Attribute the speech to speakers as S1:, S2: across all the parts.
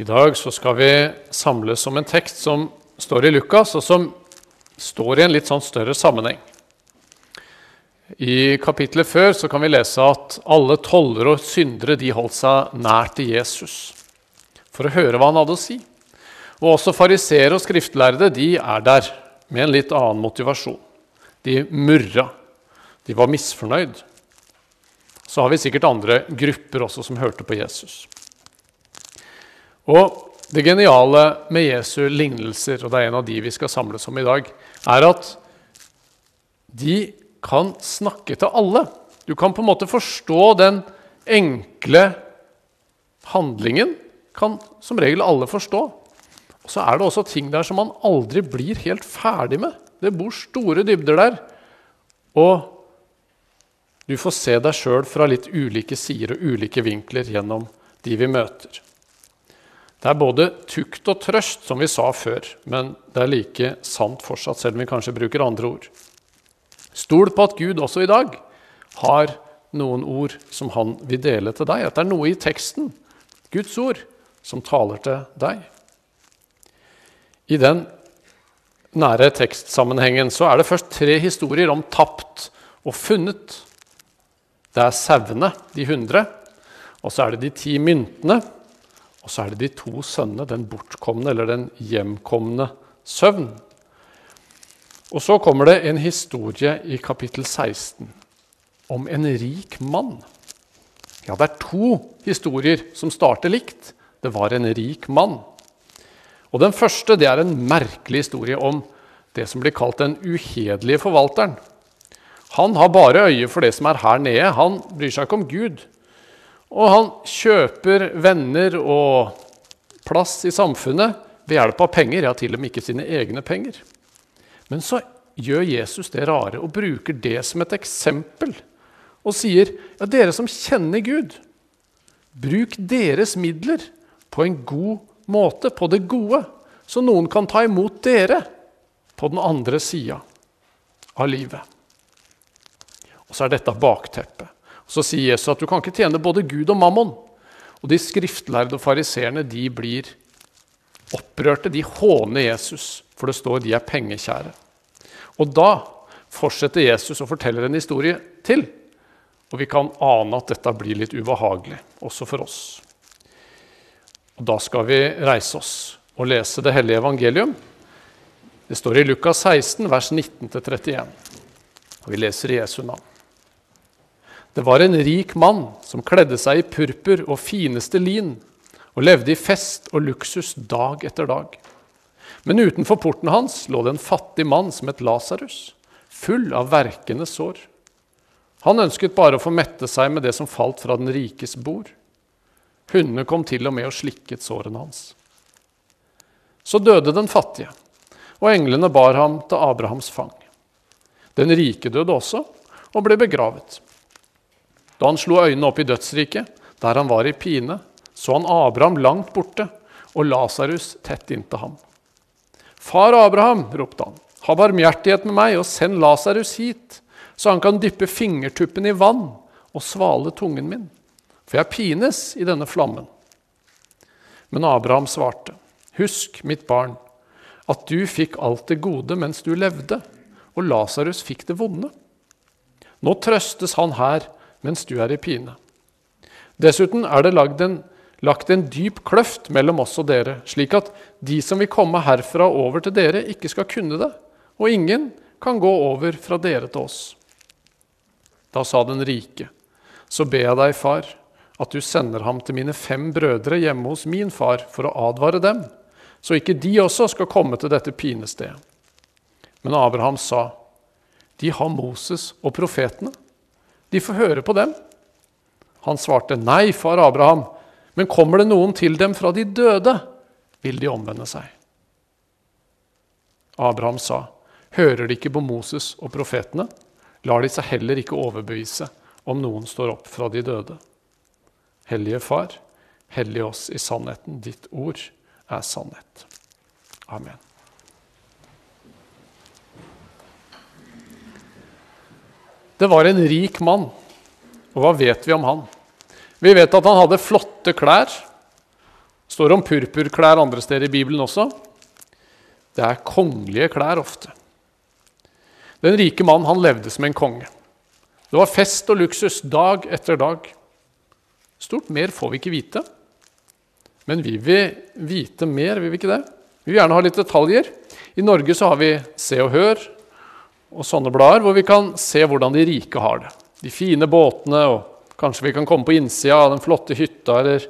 S1: I dag så skal vi samles om en tekst som står i Lukas, og som står i en litt sånn større sammenheng. I kapittelet før så kan vi lese at alle tollere og syndere de holdt seg nær til Jesus for å høre hva han hadde å si. Og også fariseere og skriftlærde de er der med en litt annen motivasjon. De murra. De var misfornøyd. Så har vi sikkert andre grupper også som hørte på Jesus. Og Det geniale med Jesu lignelser, og det er en av de vi skal samles om i dag, er at de kan snakke til alle. Du kan på en måte forstå den enkle handlingen. kan som regel alle forstå. Og Så er det også ting der som man aldri blir helt ferdig med. Det bor store dybder der. Og du får se deg sjøl fra litt ulike sider og ulike vinkler gjennom de vi møter. Det er både tukt og trøst, som vi sa før, men det er like sant fortsatt, selv om vi kanskje bruker andre ord. Stol på at Gud også i dag har noen ord som han vil dele til deg. At det er noe i teksten, Guds ord, som taler til deg. I den nære tekstsammenhengen så er det først tre historier om tapt og funnet. Det er sauene, de hundre, og så er det de ti myntene og så er det de to sønnene, den bortkomne eller den hjemkomne søvn. Og så kommer det en historie i kapittel 16 om en rik mann. Ja, det er to historier som starter likt. Det var en rik mann. Og Den første det er en merkelig historie om det som blir kalt den uhederlige forvalteren. Han har bare øye for det som er her nede. Han bryr seg ikke om Gud. Og han kjøper venner og plass i samfunnet ved hjelp av penger, ja, til og med ikke sine egne penger. Men så gjør Jesus det rare og bruker det som et eksempel og sier ja, dere som kjenner Gud, bruk deres midler på en god måte, på det gode, så noen kan ta imot dere på den andre sida av livet. Og så er dette bakteppet. Så sier Jesus at du kan ikke tjene både Gud og mammon. Og de skriftlærde og fariseerne de blir opprørte. De håner Jesus, for det står de er pengekjære. Og da fortsetter Jesus og forteller en historie til. Og vi kan ane at dette blir litt ubehagelig, også for oss. Og Da skal vi reise oss og lese det hellige evangelium. Det står i Lukas 16, vers 19-31. Og vi leser i Jesu navn. Det var en rik mann som kledde seg i purpur og fineste lin og levde i fest og luksus dag etter dag. Men utenfor porten hans lå det en fattig mann som het Lasarus, full av verkende sår. Han ønsket bare å få mette seg med det som falt fra den rikes bord. Hundene kom til og med og slikket sårene hans. Så døde den fattige, og englene bar ham til Abrahams fang. Den rike døde også og ble begravet. Da han slo øynene opp i dødsriket, der han var i pine, så han Abraham langt borte og Lasarus tett inntil ham. Far Abraham, ropte han, ha barmhjertighet med meg og send Lasarus hit, så han kan dyppe fingertuppen i vann og svale tungen min, for jeg pines i denne flammen. Men Abraham svarte, husk, mitt barn, at du fikk alt det gode mens du levde, og Lasarus fikk det vonde. Nå trøstes han her mens du er i pine. Dessuten er det lagt en, lagt en dyp kløft mellom oss og dere, slik at de som vil komme herfra over til dere, ikke skal kunne det, og ingen kan gå over fra dere til oss. Da sa den rike, så ber jeg deg, far, at du sender ham til mine fem brødre hjemme hos min far for å advare dem, så ikke de også skal komme til dette pinestedet. Men Abraham sa, de har Moses og profetene. De får høre på dem. Han svarte, 'Nei, far Abraham, men kommer det noen til dem fra de døde, vil de omvende seg.' Abraham sa, 'Hører de ikke på Moses og profetene?' lar de seg heller ikke overbevise om noen står opp fra de døde. Hellige Far, hellig oss i sannheten. Ditt ord er sannhet. Amen. Det var en rik mann. Og hva vet vi om han? Vi vet at han hadde flotte klær. Det står om purpurklær andre steder i Bibelen også. Det er kongelige klær ofte. Den rike mannen han levde som en konge. Det var fest og luksus dag etter dag. Stort mer får vi ikke vite. Men vi vil vite mer, vil vi ikke det? Vi vil gjerne ha litt detaljer. I Norge så har vi Se og Hør og sånne blader hvor vi kan se hvordan de rike har det. De fine båtene, og kanskje vi kan komme på innsida av den flotte hytta eller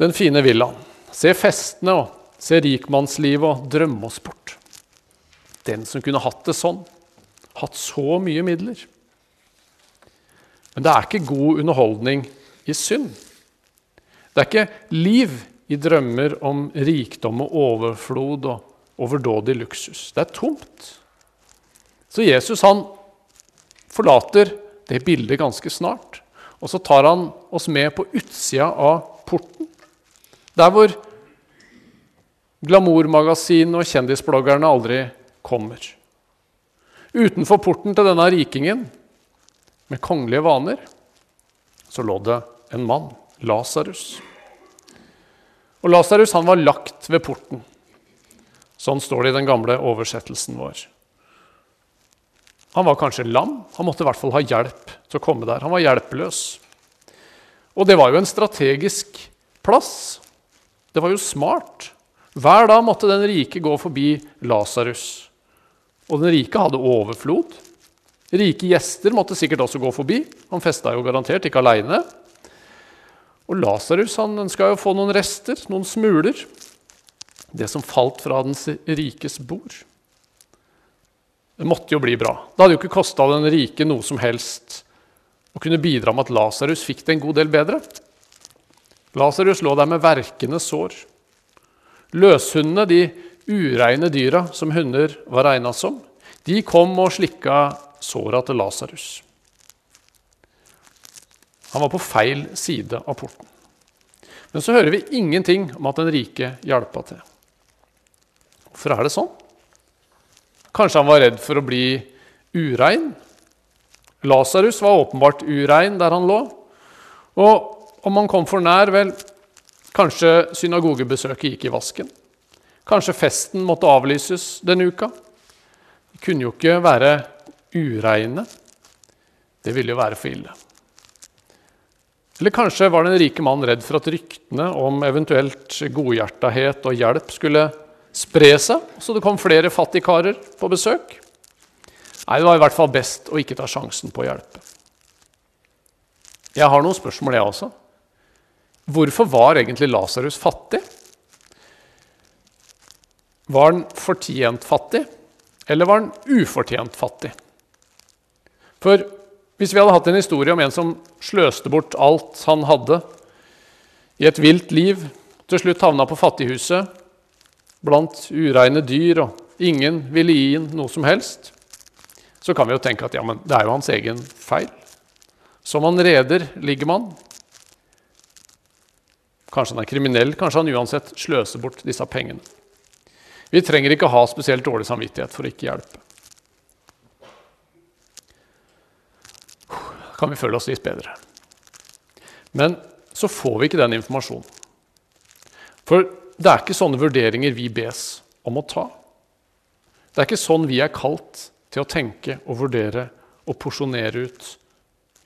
S1: den fine villaen. Se festene og se rikmannslivet og drømme oss bort. Den som kunne hatt det sånn, hatt så mye midler. Men det er ikke god underholdning i synd. Det er ikke liv i drømmer om rikdom og overflod og overdådig luksus. Det er tomt. Så Jesus han forlater det bildet ganske snart. Og så tar han oss med på utsida av porten. Der hvor glamourmagasinene og kjendisbloggerne aldri kommer. Utenfor porten til denne rikingen med kongelige vaner så lå det en mann, Lasarus. Og Lasarus var lagt ved porten. Sånn står det i den gamle oversettelsen vår. Han var kanskje lam. Han måtte i hvert fall ha hjelp til å komme der. Han var hjelpeløs. Og det var jo en strategisk plass. Det var jo smart. Hver dag måtte den rike gå forbi Lasarus. Og den rike hadde overflod. Rike gjester måtte sikkert også gå forbi. Han festa jo garantert ikke aleine. Og Lasarus ønska jo å få noen rester, noen smuler. Det som falt fra den rikes bord. Det måtte jo bli bra. Det hadde jo ikke kosta den rike noe som helst å kunne bidra med at Lasarus fikk det en god del bedre. Lasarus lå der med verkende sår. Løshundene, de ureine dyra som hunder var regna som, de kom og slikka såra til Lasarus. Han var på feil side av porten. Men så hører vi ingenting om at den rike hjelpa til. Hvorfor er det sånn? Kanskje han var redd for å bli urein? Lasarus var åpenbart urein der han lå. Og om han kom for nær, vel, kanskje synagogebesøket gikk i vasken. Kanskje festen måtte avlyses denne uka. De kunne jo ikke være ureine. Det ville jo være for ille. Eller kanskje var den rike mannen redd for at ryktene om eventuelt godhjertahet og hjelp skulle spre seg, så det kom flere fattigkarer på besøk. Nei, det var i hvert fall best å ikke ta sjansen på å hjelpe. Jeg har noen spørsmål, jeg også. Hvorfor var egentlig Lasarus fattig? Var han fortjent fattig, eller var han ufortjent fattig? For hvis vi hadde hatt en historie om en som sløste bort alt han hadde i et vilt liv, til slutt havna på fattighuset blant ureine dyr, og ingen ville gi ham noe som helst, så kan vi jo tenke at ja, men det er jo hans egen feil. Som han reder ligger man. Kanskje han er kriminell, kanskje han uansett sløser bort disse pengene. Vi trenger ikke ha spesielt dårlig samvittighet for å ikke hjelpe. kan vi føle oss litt bedre. Men så får vi ikke den informasjonen. For det er ikke sånne vurderinger vi bes om å ta. Det er ikke sånn vi er kalt til å tenke og vurdere og porsjonere ut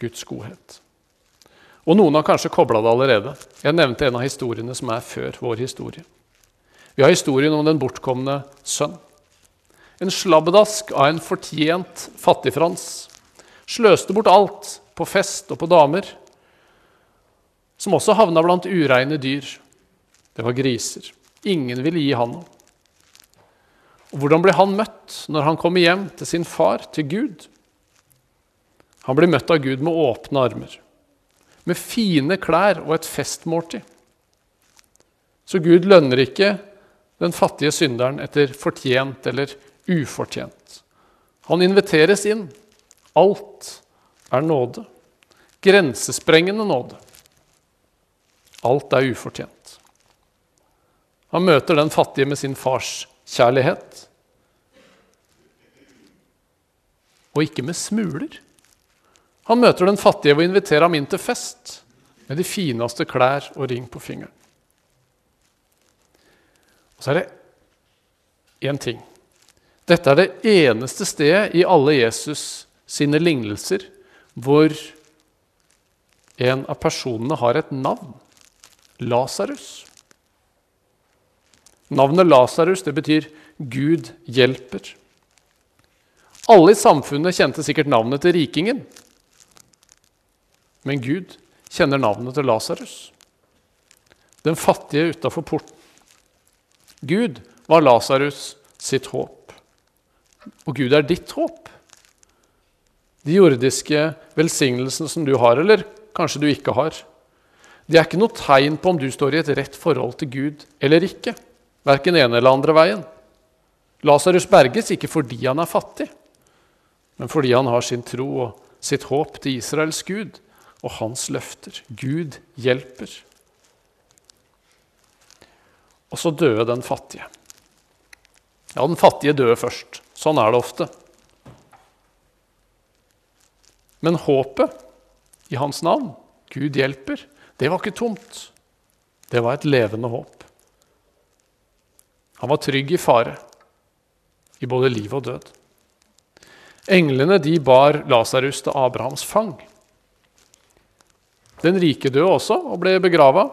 S1: Guds godhet. Og noen har kanskje kobla det allerede. Jeg nevnte en av historiene som er før vår historie. Vi har historien om den bortkomne sønn. En slabbedask av en fortjent fattigfrans. Sløste bort alt på fest og på damer. Som også havna blant ureine dyr det var griser. Ingen ville gi han noe. Og Hvordan ble han møtt når han kommer hjem til sin far, til Gud? Han blir møtt av Gud med åpne armer, med fine klær og et festmåltid. Så Gud lønner ikke den fattige synderen etter fortjent eller ufortjent. Han inviteres inn. Alt er nåde. Grensesprengende nåde. Alt er ufortjent. Han møter den fattige med sin fars kjærlighet. Og ikke med smuler. Han møter den fattige ved å invitere ham inn til fest med de fineste klær og ring på fingeren. Og så er det én ting. Dette er det eneste stedet i alle Jesus sine lignelser hvor en av personene har et navn. Lasarus. Navnet Lasarus betyr 'Gud hjelper'. Alle i samfunnet kjente sikkert navnet til rikingen. Men Gud kjenner navnet til Lasarus, den fattige utafor porten. Gud var Lasarus sitt håp. Og Gud er ditt håp. De jordiske velsignelsene som du har, eller kanskje du ikke har, det er ikke noe tegn på om du står i et rett forhold til Gud eller ikke. Verken ene eller andre veien. Lasarus berges ikke fordi han er fattig, men fordi han har sin tro og sitt håp til Israels Gud og hans løfter. Gud hjelper. Og så døde den fattige. Ja, den fattige døde først. Sånn er det ofte. Men håpet i hans navn, Gud hjelper, det var ikke tomt. Det var et levende håp. Han var trygg i fare, i både liv og død. Englene de bar Lasarus til Abrahams fang. Den rike døde også og ble begrava.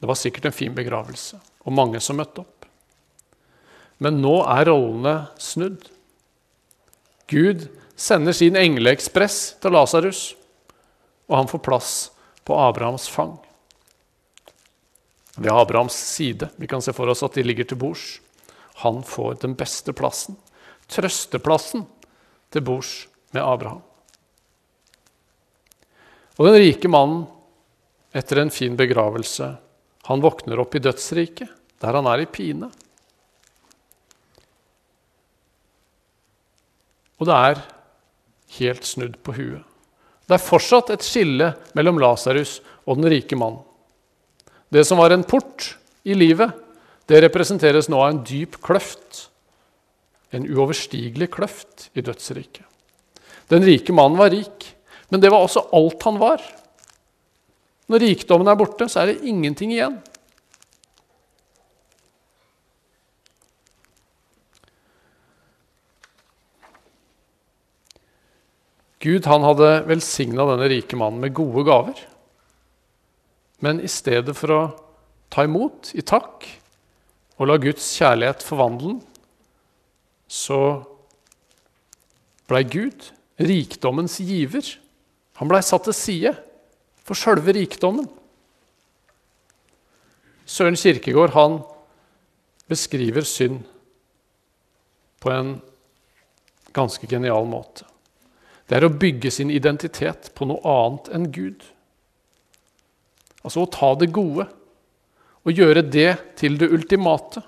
S1: Det var sikkert en fin begravelse og mange som møtte opp. Men nå er rollene snudd. Gud sender sin engleekspress til Lasarus, og han får plass på Abrahams fang. Ved Abrahams side. Vi kan se for oss at de ligger til bords. Han får den beste plassen, trøsteplassen, til bords med Abraham. Og den rike mannen, etter en fin begravelse, han våkner opp i dødsriket, der han er i pine. Og det er helt snudd på huet. Det er fortsatt et skille mellom Lasarus og den rike mannen. Det som var en port i livet, det representeres nå av en dyp kløft. En uoverstigelig kløft i dødsriket. Den rike mannen var rik, men det var også alt han var. Når rikdommen er borte, så er det ingenting igjen. Gud han hadde velsigna denne rike mannen med gode gaver. Men i stedet for å ta imot i takk og la Guds kjærlighet forvandle den, så blei Gud rikdommens giver. Han blei satt til side for sjølve rikdommen. Søren Kirkegård han beskriver synd på en ganske genial måte. Det er å bygge sin identitet på noe annet enn Gud. Altså å ta det gode og gjøre det til det ultimate.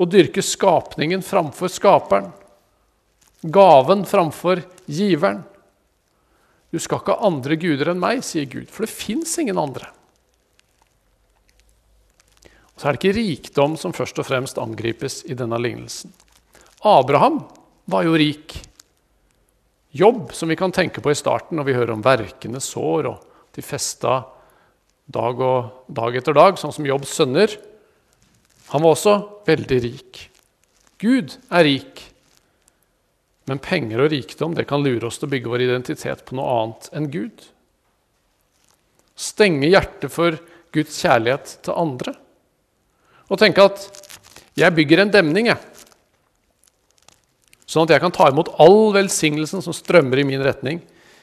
S1: Å dyrke skapningen framfor skaperen. Gaven framfor giveren. Du skal ikke ha andre guder enn meg, sier Gud, for det fins ingen andre. Og så er det ikke rikdom som først og fremst angripes i denne lignelsen. Abraham var jo rik. Jobb, som vi kan tenke på i starten når vi hører om verkende sår, og de festa dag, og, dag etter dag, sånn som Jobbs sønner. Han var også veldig rik. Gud er rik. Men penger og rikdom det kan lure oss til å bygge vår identitet på noe annet enn Gud. Stenge hjertet for Guds kjærlighet til andre. Og tenke at 'jeg bygger en demning', jeg. Sånn at jeg kan ta imot all velsignelsen som strømmer i min retning.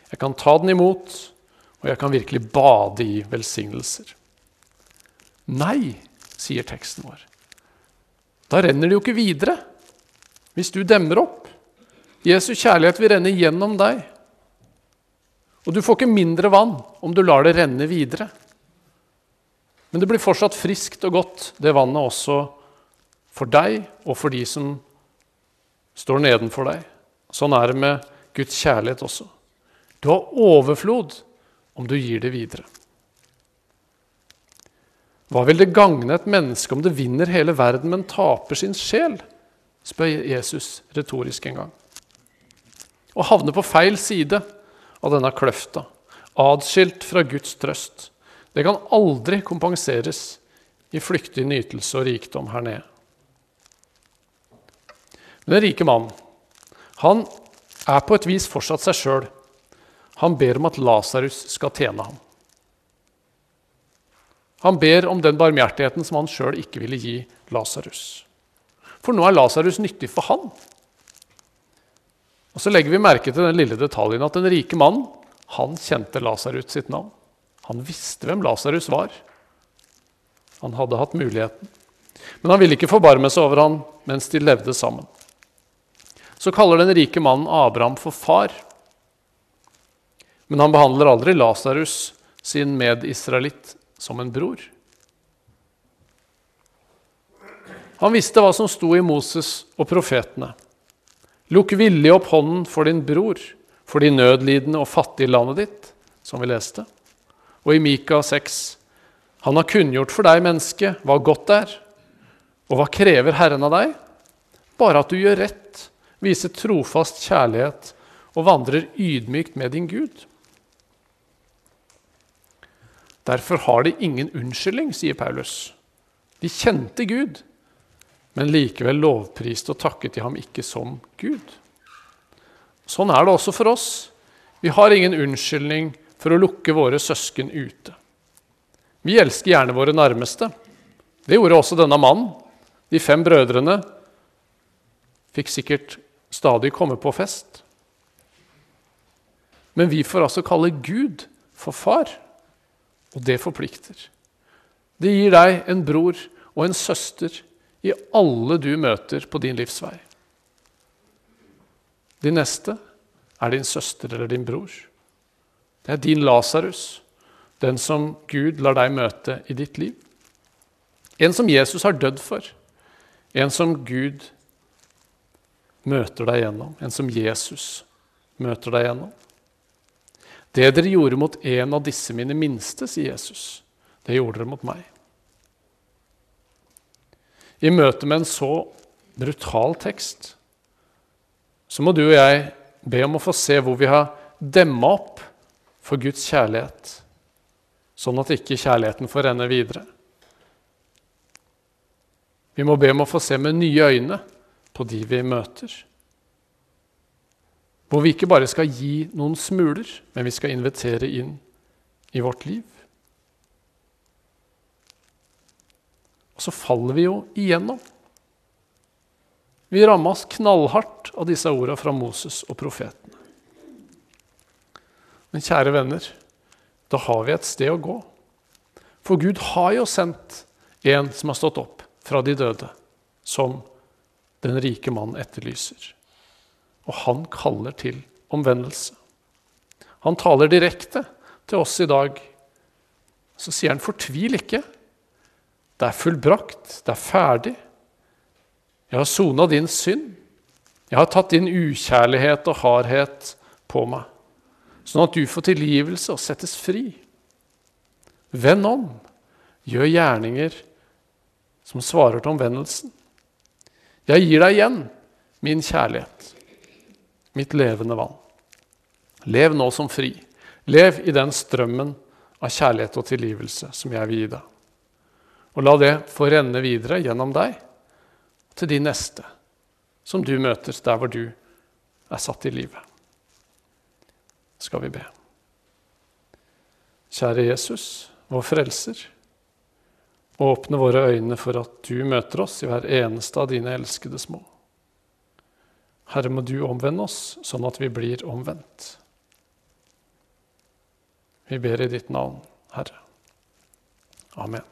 S1: Jeg kan ta den imot, og jeg kan virkelig bade i velsignelser. Nei, sier teksten vår. Da renner det jo ikke videre hvis du demmer opp. Jesu kjærlighet vil renne gjennom deg. Og du får ikke mindre vann om du lar det renne videre. Men det blir fortsatt friskt og godt, det vannet også for deg og for de som står nedenfor deg. Sånn er det med Guds kjærlighet også. Du har overflod om du gir det videre. Hva vil det gagne et menneske om det vinner hele verden, men taper sin sjel? spør Jesus retorisk en gang Å havne på feil side av denne kløfta, adskilt fra Guds trøst. Det kan aldri kompenseres i flyktig nytelse og rikdom her nede. Men den rike mannen, han er på et vis fortsatt seg sjøl. Han ber om at Lasarus skal tjene ham. Han ber om den barmhjertigheten som han sjøl ikke ville gi Lasarus. For nå er Lasarus nyttig for han. Og Så legger vi merke til den lille detaljen at den rike mannen han kjente Lasarus sitt navn. Han visste hvem Lasarus var. Han hadde hatt muligheten. Men han ville ikke forbarme seg over han mens de levde sammen. Så kaller den rike mannen Abraham for far. Men han behandler aldri Lasarus, sin medisraelitt, som en bror. Han visste hva som sto i Moses og profetene. Lukk villig opp hånden for din bror, for de nødlidende og fattige i landet ditt, som vi leste. Og i Mika 6.: Han har kunngjort for deg, menneske, hva godt er. Og hva krever Herren av deg? Bare at du gjør rett, viser trofast kjærlighet og vandrer ydmykt med din Gud. Derfor har de ingen unnskyldning, sier Paulus. De kjente Gud, men likevel lovpriste og takket de ham ikke som Gud. Sånn er det også for oss. Vi har ingen unnskyldning for å lukke våre søsken ute. Vi elsker gjerne våre nærmeste. Det gjorde også denne mannen. De fem brødrene fikk sikkert stadig komme på fest. Men vi får altså kalle Gud for far. Og det forplikter. Det gir deg en bror og en søster i alle du møter på din livsvei. Din neste er din søster eller din bror. Det er din Lasarus, den som Gud lar deg møte i ditt liv. En som Jesus har dødd for. En som Gud møter deg gjennom. En som Jesus møter deg gjennom. Det dere gjorde mot en av disse mine minste, sier Jesus, det gjorde dere mot meg. I møte med en så brutal tekst så må du og jeg be om å få se hvor vi har demma opp for Guds kjærlighet, sånn at ikke kjærligheten får renne videre. Vi må be om å få se med nye øyne på de vi møter. Hvor vi ikke bare skal gi noen smuler, men vi skal invitere inn i vårt liv. Og så faller vi jo igjennom. Vi rammes knallhardt av disse ordene fra Moses og profetene. Men kjære venner, da har vi et sted å gå. For Gud har jo sendt en som har stått opp fra de døde, som den rike mannen etterlyser. Og han kaller til omvendelse. Han taler direkte til oss i dag. Så sier han, 'Fortvil ikke. Det er fullbrakt. Det er ferdig. Jeg har sona din synd. Jeg har tatt din ukjærlighet og hardhet på meg, sånn at du får tilgivelse og settes fri. Vend om. Gjør gjerninger som svarer til omvendelsen. Jeg gir deg igjen min kjærlighet mitt levende vann. Lev nå som fri. Lev i den strømmen av kjærlighet og tilgivelse som jeg vil gi deg. Og la det få renne videre gjennom deg til de neste som du møter der hvor du er satt i livet. Skal vi be. Kjære Jesus, vår frelser. Åpne våre øyne for at du møter oss i hver eneste av dine elskede små. Herre, må du omvende oss, sånn at vi blir omvendt. Vi ber i ditt navn, Herre. Amen.